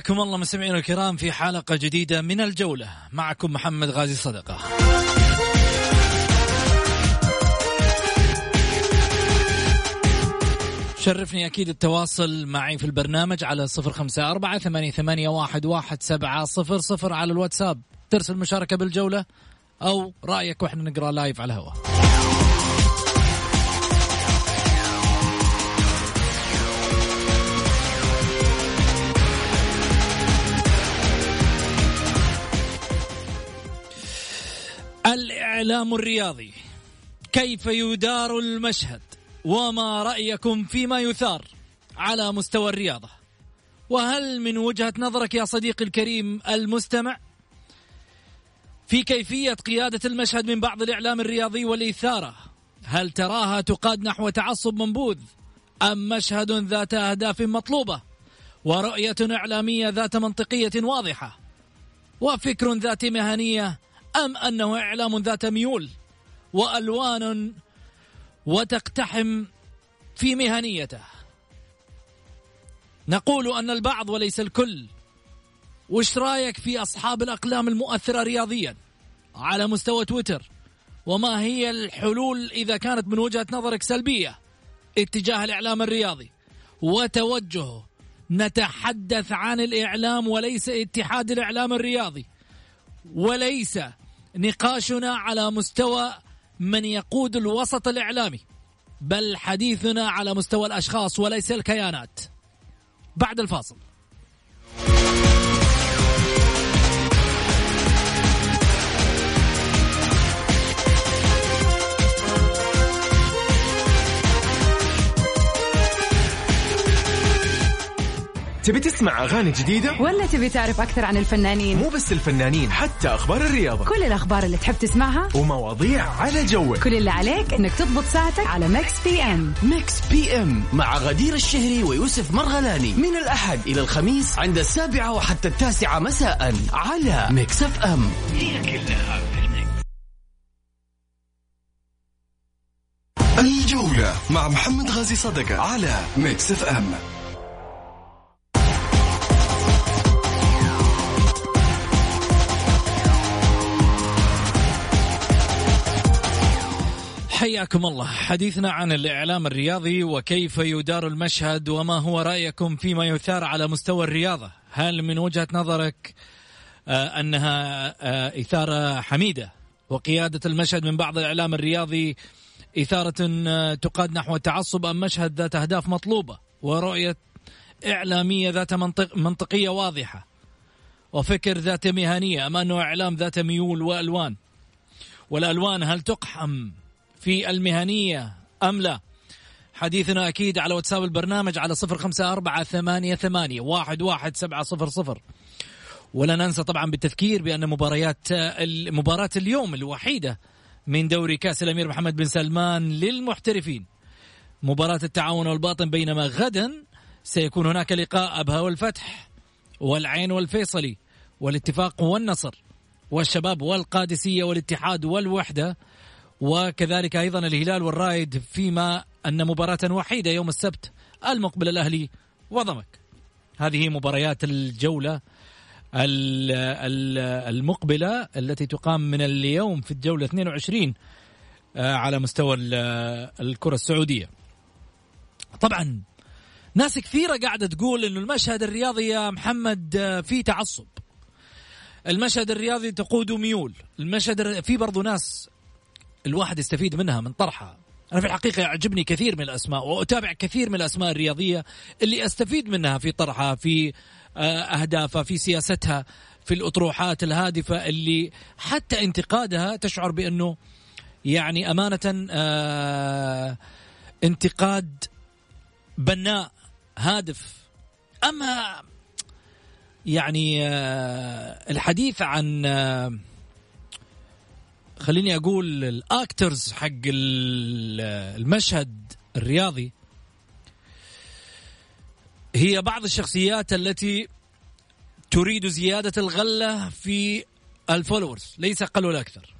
حياكم الله مستمعينا الكرام في حلقة جديدة من الجولة. معكم محمد غازي صدقة شرفني أكيد التواصل معي في البرنامج على صفر خمسة أربعة ثمانية, واحد سبعة صفر صفر على الواتساب. ترسل مشاركة بالجولة أو رأيك وإحنا نقرأ لايف على الهواء. الإعلام الرياضي. كيف يدار المشهد؟ وما رأيكم فيما يثار على مستوى الرياضة؟ وهل من وجهة نظرك يا صديقي الكريم المستمع في كيفية قيادة المشهد من بعض الإعلام الرياضي والإثارة؟ هل تراها تقاد نحو تعصب منبوذ أم مشهد ذات أهداف مطلوبة ورؤية إعلامية ذات منطقية واضحة وفكر ذات مهنية أم أنه إعلام ذات ميول وألوان وتقتحم في مهنيته. نقول أن البعض وليس الكل. وش رأيك في أصحاب الأقلام المؤثرة رياضيا على مستوى تويتر؟ وما هي الحلول إذا كانت من وجهة نظرك سلبية اتجاه الإعلام الرياضي؟ وتوجهه نتحدث عن الإعلام وليس اتحاد الإعلام الرياضي. وليس نقاشنا على مستوى من يقود الوسط الإعلامي بل حديثنا على مستوى الأشخاص وليس الكيانات. بعد الفاصل. تبي تسمع أغاني جديدة؟ ولا تبي تعرف أكثر عن الفنانين؟ مو بس الفنانين حتى أخبار الرياضة. كل الأخبار اللي تحب تسمعها؟ ومواضيع على ذوقك. كل اللي عليك إنك تضبط ساعتك على ميكس FM ميكس FM مع غدير الشهري ويوسف مرغلاني. من الأحد إلى الخميس عند السابعة وحتى التاسعة مساء على ميكس FM الجولة مع محمد غازي صدقة على ميكس اف ام حياكم الله. حديثنا عن الإعلام الرياضي وكيف يدار المشهد وما هو رأيكم فيما يثار على مستوى الرياضة. هل من وجهة نظرك آه، أنها آه، إثارة حميدة؟ وقيادة المشهد من بعض الإعلام الرياضي إثارة آه، تقاد نحو التعصب أم مشهد ذات أهداف مطلوبة ورؤية إعلامية ذات منطق منطقية واضحة وفكر ذات مهنية أم أنه إعلام ذات ميول وألوان؟ والألوان هل تقحم؟ في المهنية أم لا؟ حديثنا أكيد على واتساب البرنامج على صفر خمسة أربعة ثمانية ثمانية واحد واحد سبعة صفر صفر. ولا ننسى طبعا بالتذكير بأن مباريات مباراة اليوم الوحيدة من دوري كأس الأمير محمد بن سلمان للمحترفين. مباراة التعاون والباطن بينما غدا سيكون هناك لقاء أبها والفتح والعين والفيصلي والاتفاق والنصر والشباب والقادسية والاتحاد والوحدة وكذلك أيضا الهلال والرائد فيما أن مباراة وحيدة يوم السبت المقبل الأهلي وضمك. هذه مباريات الجولة المقبلة التي تقام من اليوم في الجولة 22 آه، على مستوى الكرة السعودية. طبعا ناس كثيرة قاعدة تقول إنه المشهد الرياضي يا محمد آه، فيه تعصب. المشهد الرياضي تقوده ميول. المشهد في برضو ناس الواحد يستفيد منها من طرحها. أنا في الحقيقة يعجبني كثير من الأسماء وأتابع كثير من الأسماء الرياضية اللي أستفيد منها في طرحها في آه، أهدافها في سياستها في الأطروحات الهادفة اللي حتى انتقادها تشعر بأنه يعني أمانة آه، انتقاد بناء هادف. أما يعني آه، الحديث عن خليني أقول ال actors حق المشهد الرياضي. هي بعض الشخصيات التي تريد زيادة الغلة في ال followers ليس أقل ولا أكثر.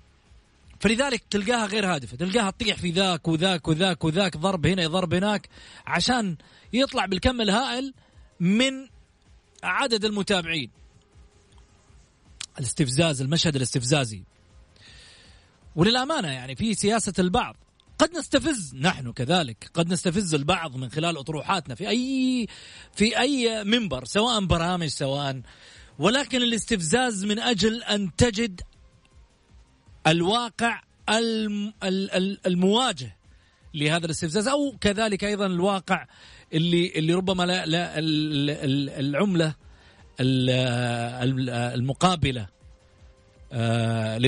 فلذلك تلقاها غير هادفة تلقاها تطيح في ذاك وذاك وذاك وذاك ضرب هنا ضرب هناك عشان يطلع بالكم الهائل من عدد المتابعين. الاستفزاز المشهد الاستفزازي. وللأمانة يعني في سياسة البعض. قد نستفز نحن كذلك قد نستفز البعض من خلال أطروحاتنا في أي في أي منبر سواء برامج سواء ولكن الاستفزاز من أجل أن تجد الواقع المواجه لهذا الاستفزاز أو كذلك أيضا الواقع اللي اللي ربما لا, لا العملة المقابلة آه،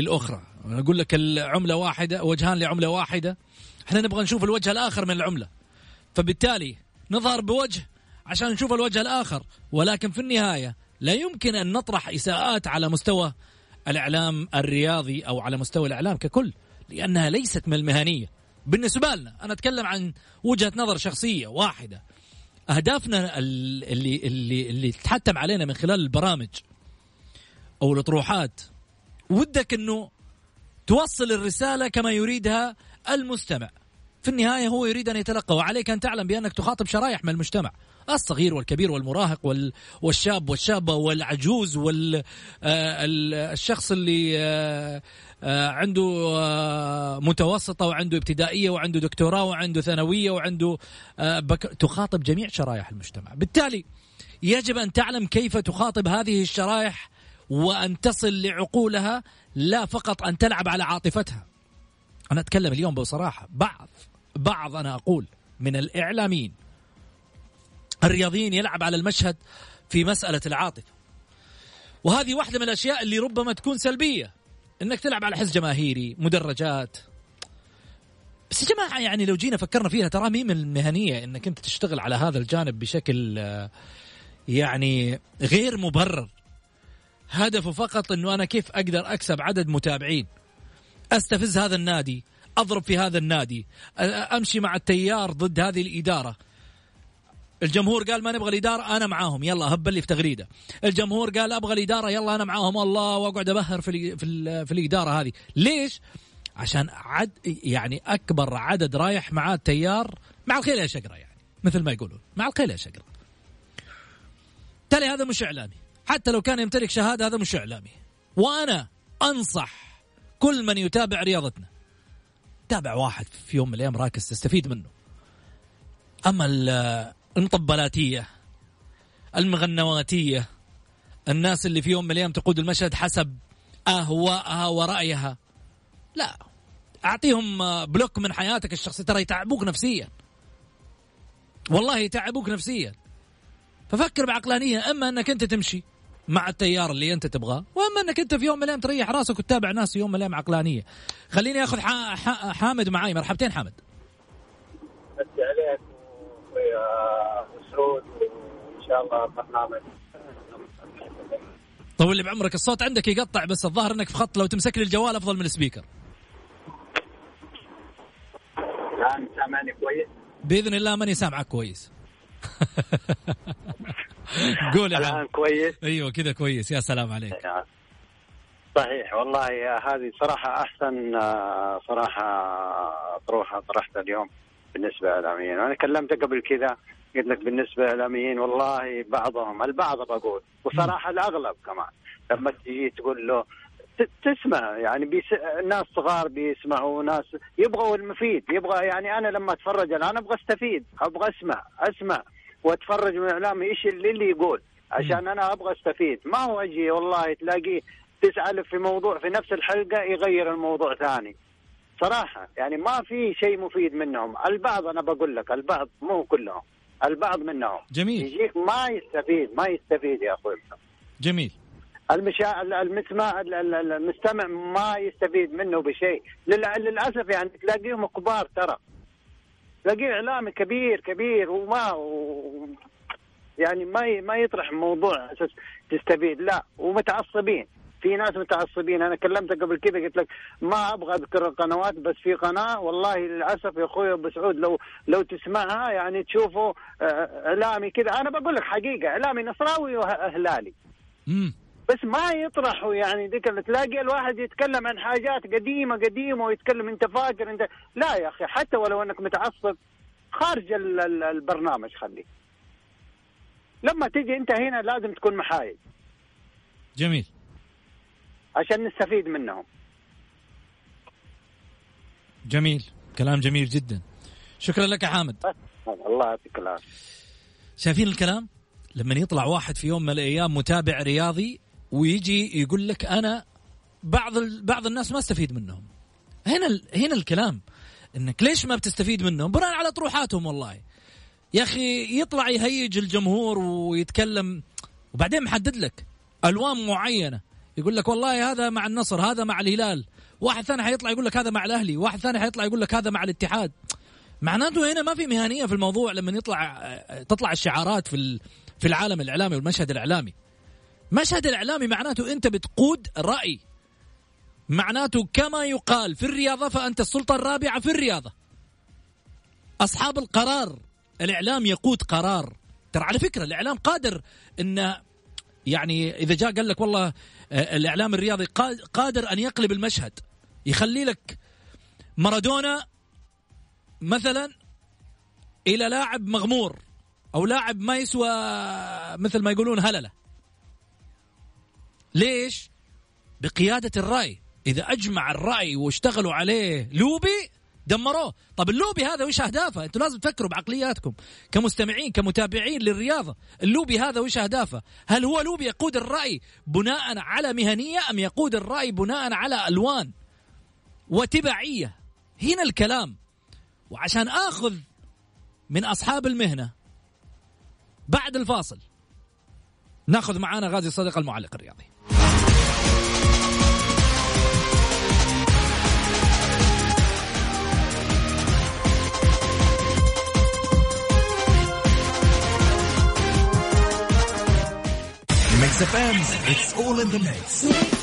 للاخرى أقول لك العملة واحدة وجهان لعملة واحدة. إحنا نبغى نشوف الوجه الآخر من العملة. فبالتالي نظهر بوجه عشان نشوف الوجه الآخر. ولكن في النهاية لا يمكن أن نطرح إساءات على مستوى الإعلام الرياضي أو على مستوى الإعلام ككل لأنها ليست من المهنية. بالنسبة لنا أنا أتكلم عن وجهة نظر شخصية واحدة. أهدافنا اللي اللي اللي تحتم علينا من خلال البرامج أو الأطروحات ودك إنه توصل الرسالة كما يريدها المستمع. في النهاية هو يريد أن يتلقى وعليك أن تعلم بأنك تخاطب شرائح من المجتمع. الصغير والكبير والمراهق والشاب والشابة والعجوز والشخص آه، اللي آه، آه، عنده متوسطة وعنده ابتدائية وعنده دكتوراه وعنده ثانوية وعنده تخاطب جميع شرائح المجتمع. بالتالي يجب أن تعلم كيف تخاطب هذه الشرائح وأن تصل لعقولها لا فقط أن تلعب على عاطفتها. أنا أتكلم اليوم بصراحة بعض بعض أنا أقول من الإعلاميين الرياضيين يلعب على المشهد في مسألة العاطفة. وهذه واحدة من الأشياء اللي ربما تكون سلبية إنك تلعب على حس جماهيري مدرجات. بس يا جماعة يعني لو جينا فكرنا فيها ترى مين من المهنية إنك أنت تشتغل على هذا الجانب بشكل يعني غير مبرر. هدفه فقط إنه أنا كيف أقدر أكسب عدد متابعين. أستفز هذا النادي أضرب في هذا النادي أمشي مع التيار ضد هذه الإدارة. الجمهور قال ما نبغى الإدارة أنا معاهم يلا هب لي في تغريدة. الجمهور قال أبغى الإدارة يلا أنا معاهم الله وأقعد أبهر في في, في الإدارة هذه. ليش؟ عشان عد يعني أكبر عدد رايح مع التيار مع الخيل يا شقرة يعني مثل ما يقولون مع الخيل يا شقرة. تالي هذا مش إعلامي. حتى لو كان يمتلك شهادة هذا مش إعلامي. وأنا أنصح كل من يتابع رياضتنا. تابع واحد في يوم من الأيام راكز تستفيد منه. أما المطبلاتية المغنواتية الناس اللي في يوم من الأيام تقود المشهد حسب اهواءها ورأيها. لا أعطيهم بلوك من حياتك الشخصيه ترى يتعبوك نفسيا. والله يتعبوك نفسيا. ففكر بعقلانية. أما أنك أنت تمشي مع التيار اللي أنت تبغاه وأما أنك أنت في يوم من الأيام تريح راسك وتتابع ناس في يوم من الأيام عقلانية. خليني آخذ حامد معاي. مرحبتين حامد. مسي عليك ويا مسعود وإن شاء الله برنامج. طول لي بعمرك. الصوت عندك يقطع بس الظاهر أنك في خط. لو تمسك لي الجوال أفضل من السبيكر. الآن سامعني كويس؟ بإذن الله ماني سامعك كويس. قول يا الآن كويس؟ أيوه كذا كويس. يا سلام عليك. صحيح. والله هذه صراحة أحسن آه، صراحة طروحة طرحتها اليوم بالنسبة للإعلاميين أنا كلمتك قبل كذا قلت لك بالنسبة للإعلاميين والله بعضهم البعض بقول. وصراحة الأغلب كمان لما تجي تقول له تسمع يعني بيس... ناس صغار بيسمعوا ناس يبغوا المفيد يبغى يعني أنا لما أتفرج الان أبغى أستفيد أبغى أسمع أسمع وأتفرج من اعلامي إيش اللي, اللي يقول عشان أنا أبغى أستفيد. ما هو أجي والله تلاقيه تسأل في موضوع في نفس الحلقة يغير الموضوع ثاني. صراحة يعني ما في شيء مفيد منهم. البعض أنا بقول لك البعض مو كلهم البعض منهم. جميل. يجيك ما يستفيد ما يستفيد يا أخوي. جميل. المشا... المسمع المستمع ما يستفيد منه بشيء. للأسف يعني تلاقيهم كبار ترى. تلاقيه إعلامي كبير كبير وما و... يعني ما. ما يطرح موضوع أساس تستفيد. لا ومتعصبين. في ناس متعصبين. أنا كلمتك قبل كذا قلت لك ما أبغى أذكر القنوات بس في قناة. والله للأسف يا أخوي أبو سعود لو لو تسمعها يعني تشوفه آه، إعلامي كذا. أنا بقول لك حقيقة إعلامي نصراوي وهلالي امم بس ما يطرحوا يعني ذيك اللي تلاقي الواحد يتكلم عن حاجات قديمة قديمة ويتكلم انت فاكر انت. لا يا أخي حتى ولو انك متعصب خارج ال- ال- البرنامج خليه لما تيجي انت هنا لازم تكون محايد. جميل. عشان نستفيد منهم. جميل. كلام جميل جدا. شكرا لك يا حامد. الله يعطيك العافيه شايفين الكلام؟ لما يطلع واحد في يوم من الأيام متابع رياضي ويجي يقول لك أنا بعض ال... بعض الناس ما استفيد منهم. هنا ال... هنا الكلام. إنك ليش ما بتستفيد منهم؟ بناء على طروحاتهم والله. يا أخي يطلع يهيج الجمهور ويتكلم وبعدين محدد لك ألوان معينة. يقول لك والله هذا مع النصر هذا مع الهلال. واحد ثاني حيطلع يقول لك هذا مع الأهلي. واحد ثاني حيطلع يقول لك هذا مع الاتحاد. معناته هنا ما في مهنية في الموضوع لما يطلع تطلع الشعارات في في العالم الإعلامي والمشهد الإعلامي. مشهد الإعلامي معناته أنت بتقود رأي. معناته كما يقال في الرياضة فأنت السلطة الرابعة في الرياضة. أصحاب القرار الإعلام يقود قرار. ترى على فكرة الإعلام قادر إن يعني إذا جاء قال لك والله آه، الإعلام الرياضي قا- قادر أن يقلب المشهد. يخلي لك مارادونا مثلا إلى لاعب مغمور أو لاعب ما يسوى مثل ما يقولون هللة. ليش؟ بقيادة الرأي. إذا أجمع الرأي واشتغلوا عليه لوبي دمروه. طب اللوبي هذا وش أهدافه؟ أنتم لازم تفكروا بعقلياتكم كمستمعين كمتابعين للرياضة. اللوبي هذا وش أهدافه؟ هل هو لوبي يقود الرأي بناء على مهنية أم يقود الرأي بناء على ألوان وتبعية؟ هنا الكلام. وعشان آخذ من أصحاب المهنة بعد الفاصل ناخذ معانا غازي صديق المعلق الرياضي. Mix FM, it's all in the mix.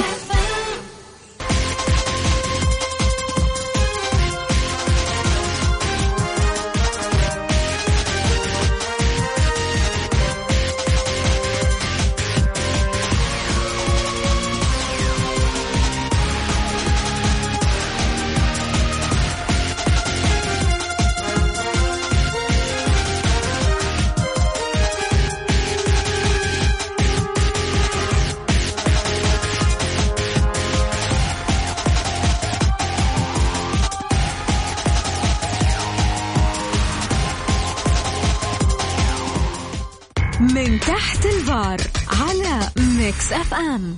من تحت الفار على ميكس FM.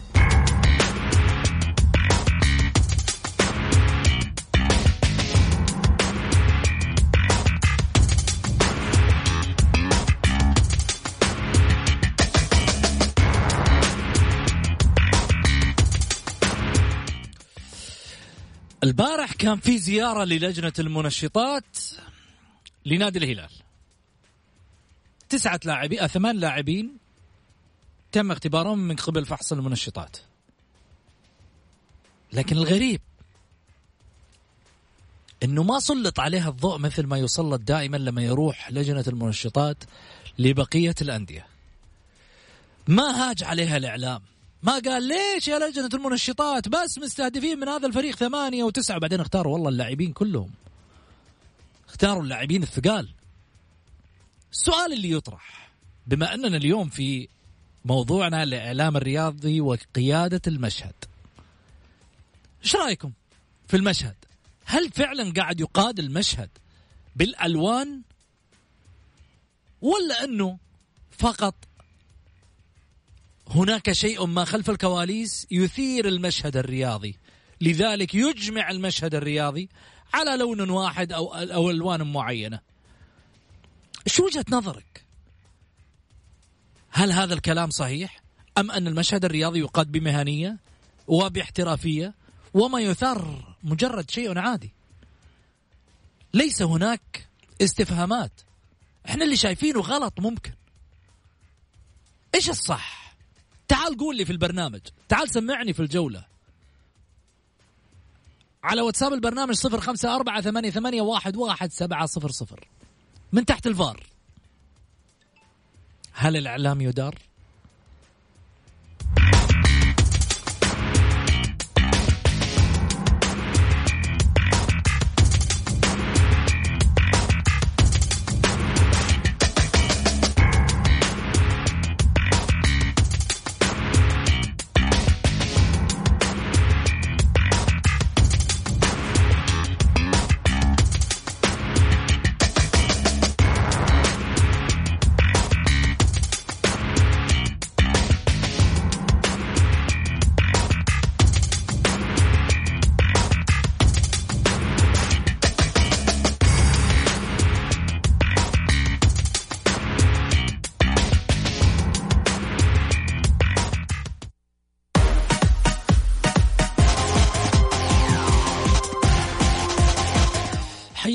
البارح كان في زيارة للجنة المنشطات لنادي الهلال. تسعة لاعبين آه، ثمان لاعبين تم اختبارهم من قبل فحص المنشطات. لكن الغريب إنه ما سلط عليها الضوء مثل ما يسلط دائما لما يروح لجنة المنشطات لبقية الأندية. ما هاج عليها الإعلام. ما قال ليش يا لجنة المنشطات؟ بس مستهدفين من هذا الفريق ثمانية وتسعة بعدين اختاروا والله اللاعبين كلهم. اختاروا اللاعبين الثقال. السؤال اللي يطرح. بما أننا اليوم في موضوعنا الإعلام الرياضي وقيادة المشهد. إيش رأيكم في المشهد؟ هل فعلا قاعد يقاد المشهد بالألوان؟ ولا أنه فقط هناك شيء ما خلف الكواليس يثير المشهد الرياضي لذلك يجمع المشهد الرياضي على لون واحد أو أو ألوان معينة. شو وجهة نظرك؟ هل هذا الكلام صحيح؟ أم أن المشهد الرياضي يقاد بمهنية وباحترافية وما يثار مجرد شيء عادي؟ ليس هناك استفهامات. إحنا اللي شايفينه غلط ممكن. إيش الصح؟ تعال قول لي في البرنامج. تعال سمعني في الجولة. على واتساب البرنامج صفر خمسة أربعة ثمانية, ثمانية واحد, واحد سبعة صفر صفر. من تحت الفار هل الإعلام يدار؟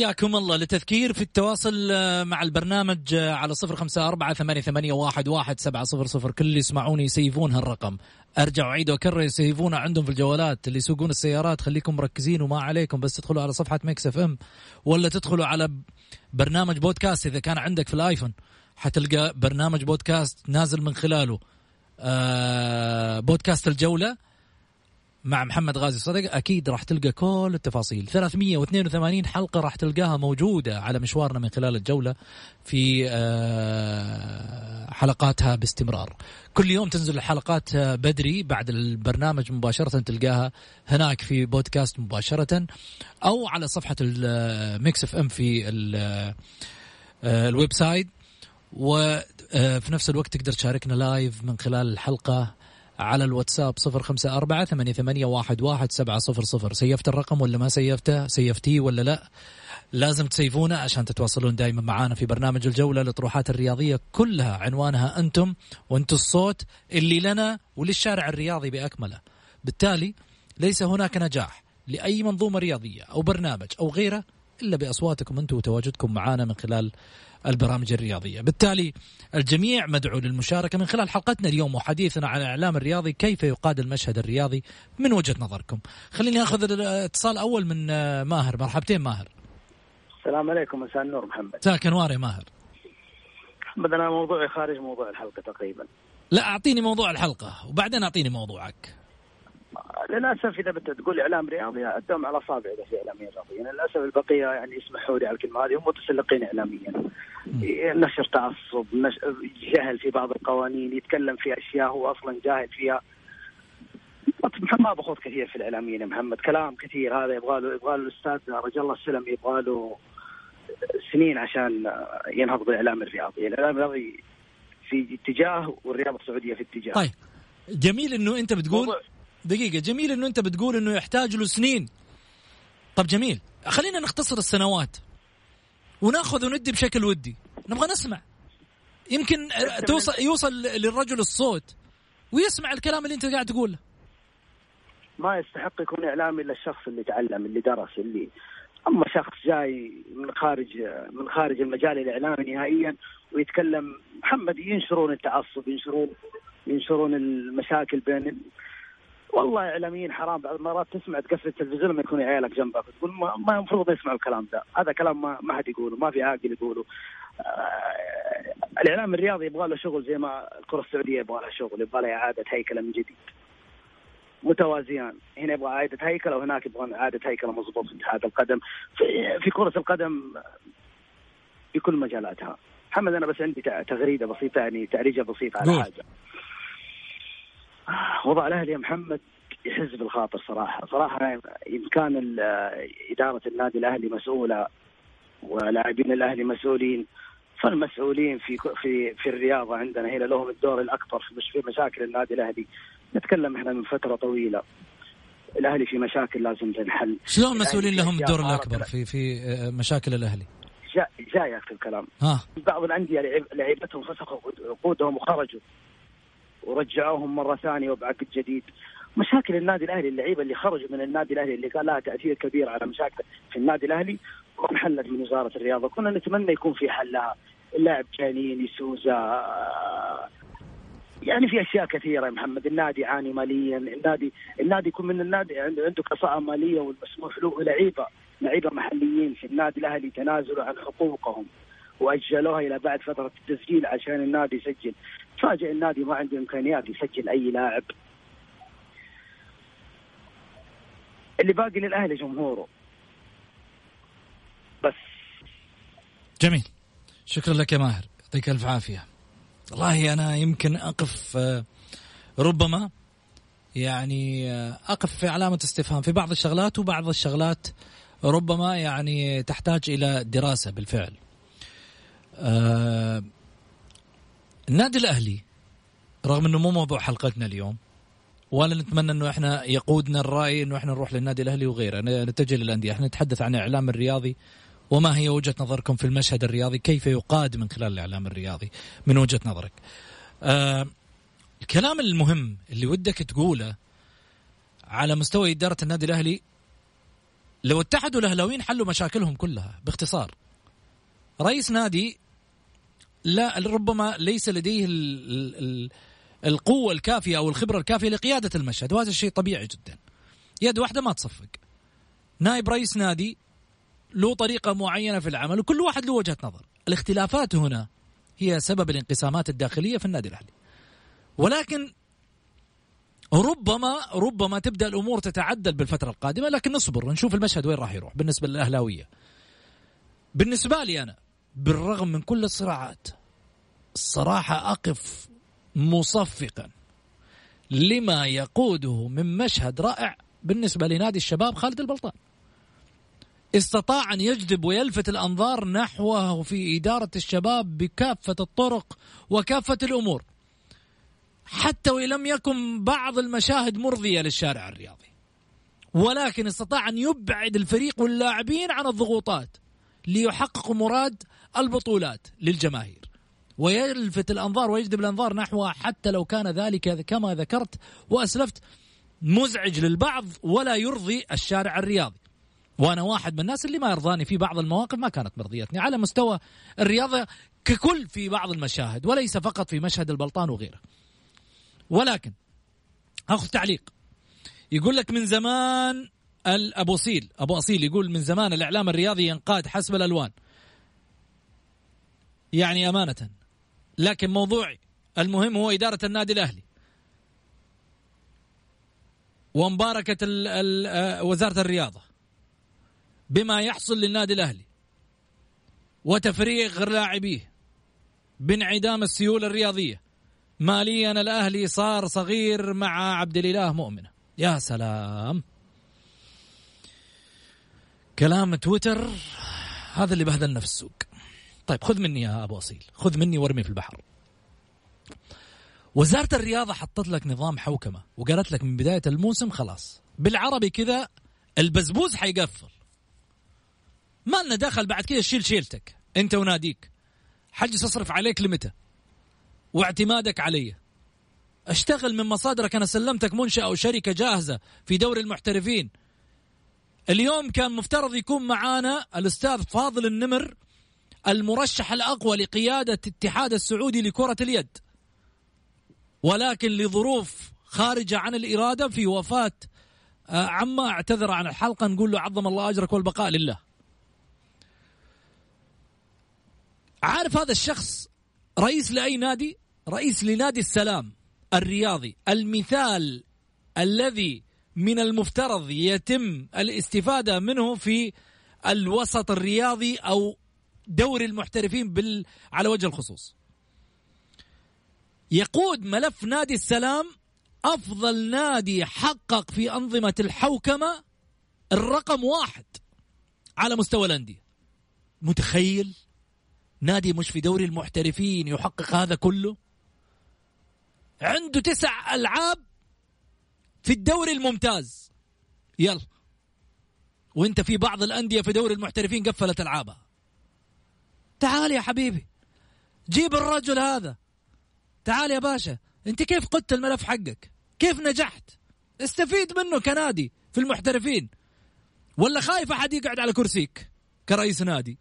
حياكم الله لتذكير في التواصل آه، مع البرنامج آه، على صفر خمسة أربعة ثمانية, ثمانية واحد, واحد سبعة صفر صفر. كل اللي يسمعوني يسيفون هالرقم. أرجع وأعيد وأكرر يسيفونه عندهم في الجوالات اللي يسوقون السيارات. خليكم مركزين وما عليكم بس تدخلوا على صفحة ميكس FM ولا تدخلوا على برنامج بودكاست إذا كان عندك في الآيفون. حتلقى برنامج بودكاست نازل من خلاله. آه بودكاست الجولة. مع محمد غازي صدقة أكيد راح تلقى كل التفاصيل. 382 حلقة راح تلقاها موجودة على مشوارنا من خلال الجولة في آه، حلقاتها باستمرار. كل يوم تنزل الحلقات آه، بدري بعد البرنامج مباشرة تلقاها هناك في بودكاست مباشرة أو على صفحة الميكس FM في آه، ال website وفي نفس الوقت تقدر تشاركنا live من خلال الحلقة على الواتساب صفر خمسة أربعة ثمانية, ثمانية واحد, واحد سبعة صفر صفر. سيفت الرقم ولا ما سيفته؟ سيفتيه ولا لا؟ لازم تسيفونه عشان تتواصلون دائما معنا في برنامج الجولة. للطروحات الرياضية كلها عنوانها أنتم وأنتم الصوت اللي لنا وللشارع الرياضي بأكمله. بالتالي ليس هناك نجاح لأي منظومة رياضية أو برنامج أو غيره إلا بأصواتكم أنتم وتواجدكم معنا من خلال البرامج الرياضية. بالتالي الجميع مدعو للمشاركة من خلال حلقتنا اليوم وحديثنا عن الإعلام الرياضي كيف يقاد المشهد الرياضي من وجهة نظركم. خليني أخذ الاتصال أول من آه، ماهر. مرحبتين ماهر. السلام عليكم مساء النور محمد. ساكن واري ماهر. محمد أنا موضوعي خارج موضوع الحلقة تقريبا. لا أعطيني موضوع الحلقة وبعدين أعطيني موضوعك. للأسف إذا بدك تقول إعلام رياضي عدهم على اصابع إذا في اعلاميين رياضيين للأسف البقية يعني يسمحوا لي على الكلمة هذه هم متسلقين اعلاميا. نشر تعصب جهل في بعض القوانين يتكلم في أشياء هو أصلا جاهل فيها. ما بخوض كثير في الإعلاميين يا محمد. كلام كثير هذا يبغى له يبغى له الأستاذ رجل الله السلم يبغى له سنين عشان ينهض بالإعلام الرياضي، الإعلام الرياضي في اتجاه والرياضة السعودية في اتجاه. طيب جميل إنه أنت بتقول دقيقة. جميل إنه أنت بتقول إنه يحتاج له سنين. طب جميل. خلينا نختصر السنوات. وناخذ وندي بشكل ودي. نبغى نسمع. يمكن توصل يوصل للرجل الصوت. ويسمع الكلام اللي أنت قاعد تقوله. ما يستحق يكون إعلامي إلا الشخص اللي تعلم اللي درس اللي أما شخص جاي من خارج من خارج المجال الإعلامي نهائيا ويتكلم محمد ينشرون التعصب ينشرون ينشرون المشاكل بين والله إعلاميين حرام بعض المرات تسمع تقفل التلفزيون لما يكون عيالك جنبك تقول ما, ما المفروض يسمعوا الكلام ده. هذا كلام ما, ما حد يقوله ما في عاقل يقوله. آه، الإعلام الرياضي يبغى له شغل زي ما الكرة السعودية يبغى لها شغل يبغى لها إعادة هيكلة من جديد. متوازيان. هنا يبغى إعادة هيكلة وهناك يبغى إعادة هيكلة مضبوط في اتحاد القدم. في, في كرة القدم في كل مجالاتها. محمد أنا بس عندي تغريدة بسيطة يعني تعريجه بسيطة على حاجة. وضع الأهلي يا محمد يحز بالخاطر صراحة. صراحة إن كان إدارة النادي الأهلي مسؤولة ولاعبين الأهلي مسؤولين فالمسؤولين في في في الرياضة عندنا هنا لهم الدور الأكبر في مشاكل النادي الأهلي. نتكلم إحنا من فترة طويلة. الأهلي في مشاكل لازم تنحل. شلون المسؤولين لهم الدور الأكبر في في مشاكل الأهلي؟ جاء جاي في الكلام. ها. بعض الأندية لعيبتهم فسخوا عقودهم وخرجوا. ورجعوهم مرة ثانية وبعقد جديد. مشاكل النادي الأهلي اللعيبة اللي خرجوا من النادي الأهلي اللي كان لها تأثير كبير على مشاكل في النادي الأهلي وانحلت من وزارة الرياضة. كنا نتمنى يكون في حل لها اللاعب جانيني سوزا. يعني في أشياء كثيرة يا محمد. النادي يعاني ماليا. النادي النادي يكون من النادي عنده عنده كفاءة مالية والمسموح له لعيبة. لعيبة محليين في النادي الأهلي تنازلوا عن حقوقهم وأجلوها إلى بعد فترة التسجيل عشان النادي يسجل. تفاجئ النادي ما عنده إمكانيات يسجل أي لاعب. اللي باقي للأهلي جمهوره. بس. جميل. شكرا لك يا ماهر. يعطيك ألف عافية. والله أنا يمكن أقف آه، ربما يعني آه، أقف في علامة استفهام. في بعض الشغلات وبعض الشغلات ربما يعني تحتاج إلى دراسة بالفعل. النادي الأهلي رغم إنه مو موضوع حلقتنا اليوم ولا نتمنى إنه إحنا يقودنا الرأي إنه إحنا نروح للنادي الأهلي وغيره. نتجه للأندية. إحنا نتحدث عن الاعلام الرياضي وما هي وجهة نظركم في المشهد الرياضي؟ كيف يقاد من خلال الإعلام الرياضي؟ من وجهة نظرك. آه الكلام المهم اللي ودك تقوله على مستوى إدارة النادي الأهلي لو اتحدوا الأهلاويين حلوا مشاكلهم كلها باختصار. رئيس نادي لا ربما ليس لديه ال ال القوة الكافية أو الخبرة الكافية لقيادة المشهد وهذا الشيء طبيعي جدا. يد واحدة ما تصفق. نائب رئيس نادي له طريقة معينة في العمل وكل واحد له وجهة نظر. الاختلافات هنا هي سبب الانقسامات الداخلية في النادي الأهلي. ولكن ربما ربما تبدأ الأمور تتعدل بالفترة القادمة لكن نصبر نشوف المشهد وين راح يروح بالنسبة للأهلاوية. بالنسبة لي أنا بالرغم من كل الصراعات الصراحة أقف مصفقا لما يقوده من مشهد رائع بالنسبة لنادي الشباب خالد البلطان. استطاع أن يجذب ويلفت الأنظار نحوه في إدارة الشباب بكافة الطرق وكافة الأمور. حتى وإن لم يكن بعض المشاهد مرضية للشارع الرياضي ولكن استطاع أن يبعد الفريق واللاعبين عن الضغوطات ليحققوا مراد البطولات للجماهير ويلفت الأنظار ويجذب الأنظار نحوها حتى لو كان ذلك كما ذكرت وأسلفت مزعج للبعض ولا يرضي الشارع الرياضي وأنا واحد من الناس اللي ما يرضاني في بعض المواقف ما كانت مرضيتني على مستوى الرياضة ككل في بعض المشاهد وليس فقط في مشهد البلطان وغيره. ولكن اخذ تعليق يقول لك من زمان ابو أصيل. أبو أصيل يقول من زمان الإعلام الرياضي ينقاد حسب الألوان. يعني أمانة. لكن موضوعي المهم هو إدارة النادي الأهلي. ومباركة ال ال وزارة الرياضة. بما يحصل للنادي الأهلي. وتفريغ لاعبيه. بانعدام السيولة الرياضية. ماليا الأهلي صار صغير مع عبد الإله مؤمنة. يا سلام. كلام تويتر هذا اللي بهدلنا في السوق. طيب خذ مني يا أبو أصيل خذ مني وارمي في البحر. وزارة الرياضة حطت لك نظام حوكمة وقالت لك من بداية الموسم خلاص بالعربي كذا البزبوز حيقفل. ما لنا دخل بعد كذا شيل شيلتك أنت وناديك. حجز أصرف عليك لمتى؟ واعتمادك علي. أشتغل من مصادرك أنا سلمتك منشأة أو شركة جاهزة في دوري المحترفين. اليوم كان مفترض يكون معانا الأستاذ فاضل النمر المرشح الأقوى لقيادة الاتحاد السعودي لكرة اليد. ولكن لظروف خارجة عن الإرادة في وفاة آه، عما اعتذر عن الحلقة نقول له عظم الله أجرك والبقاء لله. عارف هذا الشخص رئيس لأي نادي؟ رئيس لنادي السلام الرياضي. المثال الذي من المفترض يتم الاستفادة منه في الوسط الرياضي أو دوري المحترفين بال على وجه الخصوص. يقود ملف نادي السلام أفضل نادي حقق في أنظمة الحوكمة الرقم واحد على مستوى الأندية. متخيل؟ نادي مش في دوري المحترفين يحقق هذا كله؟ عنده تسع ألعاب في الدوري الممتاز. يلا. وانت في بعض الأندية في دوري المحترفين قفلت ألعابها. تعال يا حبيبي. جيب الرجل هذا. تعال يا باشا. انت كيف قدت الملف حقك؟ كيف نجحت؟ استفيد منه كنادي في المحترفين. ولا خايف أحد يقعد على كرسيك كرئيس نادي؟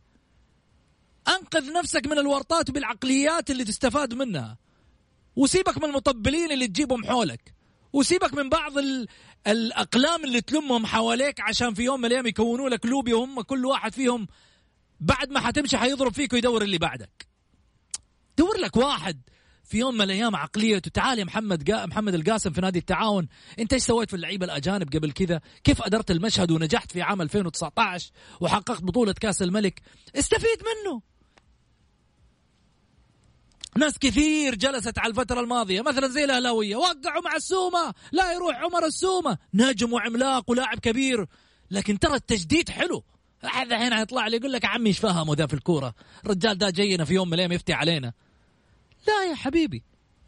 أنقذ نفسك من الورطات بالعقليات اللي تستفاد منها. وسيبك من المطبلين اللي تجيبهم حولك. وسيبك من بعض ال... الأقلام اللي تلمهم حواليك عشان في يوم من الأيام يكونوا لك لوبي وهم كل واحد فيهم بعد ما حتمشي حيضرب فيك ويدور اللي بعدك. دور لك واحد في يوم من الأيام عقليته تعال يا محمد جا محمد القاسم في نادي التعاون. أنت إيش سويت في اللعيبة الأجانب قبل كذا؟ كيف أدرت المشهد ونجحت في عام 2019 وحققت بطولة كأس الملك؟ استفيد منه. ناس كثير جلست على الفترة الماضية مثلا زي الأهلاوية وقعوا مع السومة لا يروح عمر السومة. نجم وعملاق ولاعب كبير لكن ترى التجديد حلو. هذا هنا يطلع لي يقول لك عمي إيش فهموا ذا في الكورة؟ الرجال ده جينا في يوم من الأيام يفتي علينا. لا يا حبيبي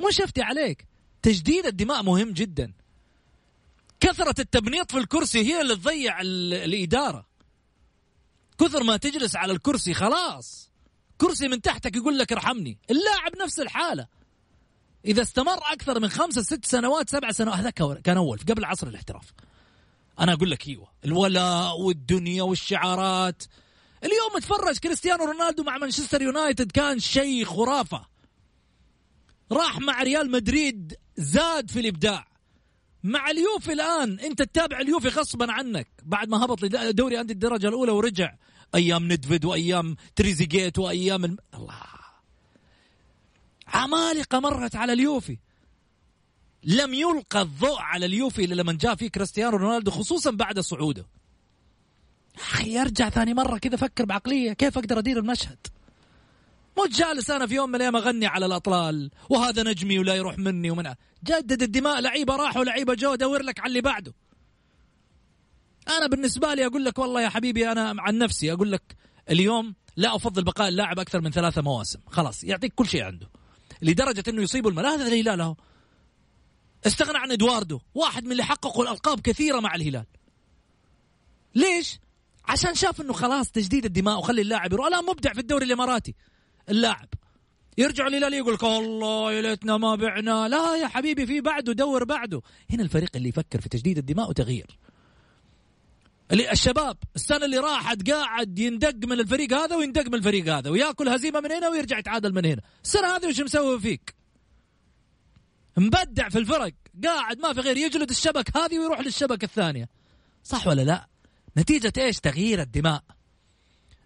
مش يفتي عليك؟ تجديد الدماء مهم جدا. كثرة التبنيط في الكرسي هي اللي تضيع الإدارة. كثر ما تجلس على الكرسي خلاص. كرسي من تحتك يقول لك ارحمني. اللاعب نفس الحالة. إذا استمر أكثر من خمسة ست سنوات سبع سنوات هذا كان أول قبل عصر الاحتراف. أنا أقول لك أيوة الولاء والدنيا والشعارات. اليوم اتفرج كريستيانو رونالدو مع مانشستر يونايتد كان شيء خرافة. راح مع ريال مدريد زاد في الإبداع. مع اليوفي الآن أنت تتابع اليوفي غصبا عنك. بعد ما هبط لدوري أندية الدرجة الأولى ورجع. أيام نيدفيد وأيام تريزيجيت وأيام الم... الله. عمالقة مرت على اليوفي. لم يلقى الضوء على اليوفي إلا لما جاء فيه كريستيانو رونالدو خصوصا بعد صعوده. أخي ارجع ثاني مرة كذا فكر بعقلية كيف أقدر أدير المشهد؟ مو جالس أنا في يوم من الأيام أغني على الأطلال وهذا نجمي ولا يروح مني ومن جدد الدماء لعيبة راحوا لعيبة جو دور لك على اللي بعده. أنا بالنسبة لي أقول لك والله يا حبيبي أنا عن نفسي أقول لك اليوم لا أفضل بقاء اللاعب أكثر من ثلاثة مواسم. خلاص يعطيك كل شيء عنده. لدرجة إنه يصيبه الملاذ هذا الهلال أهو. استغنى عن إدواردو واحد من اللي حققوا الألقاب كثيرة مع الهلال. ليش؟ عشان شاف إنه خلاص تجديد الدماء وخلي اللاعب يروح. الآن مبدع في الدوري الإماراتي اللاعب. يرجع الهلال يقول لك والله يا ليتنا ما بعنا. لا يا حبيبي في بعده دور بعده. هنا الفريق اللي يفكر في تجديد الدماء وتغيير. الشباب السنة اللي راحت قاعد يندق من الفريق هذا ويندق من الفريق هذا وياكل هزيمة من هنا ويرجع يتعادل من هنا. السنة هذه وش مسوي فيك؟ مبدع في الفرق قاعد ما في غير يجلد الشبك هذه ويروح للشبكة الثانية. صح ولا لا؟ نتيجة إيش؟ تغيير الدماء.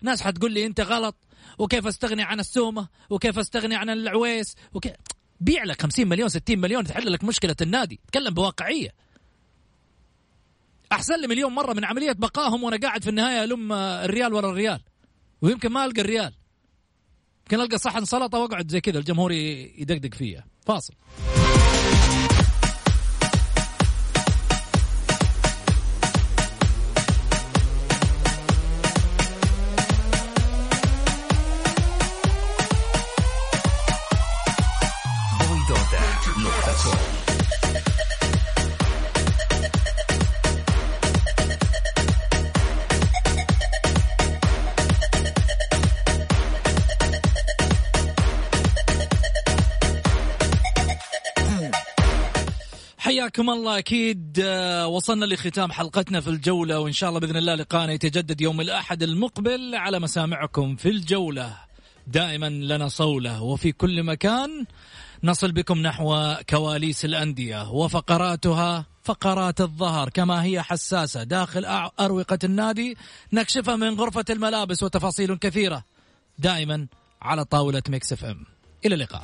ناس حتقول لي أنت غلط وكيف أستغني عن السومة وكيف أستغني عن العويس وكيف بيع لك 50 مليون 60 مليون تحل لك مشكلة النادي. تكلم بواقعية. أحسن لي مليون مرة من عملية بقائهم وأنا قاعد في النهاية ألم الريال ورا الريال. ويمكن ما ألقى الريال. يمكن ألقى صحن سلطة وأقعد زي كذا الجمهور يدقدق فيها. فاصل. حياكم الله. أكيد آه، وصلنا لختام حلقتنا في الجولة وإن شاء الله بإذن الله لقانا يتجدد يوم الأحد المقبل على مسامعكم في الجولة. دائما لنا صولة وفي كل مكان نصل بكم نحو كواليس الأندية وفقراتها فقرات الظهر كما هي حساسة. داخل أروقة النادي نكشفها من غرفة الملابس وتفاصيل كثيرة دائما على طاولة ميكس FM. إلى اللقاء.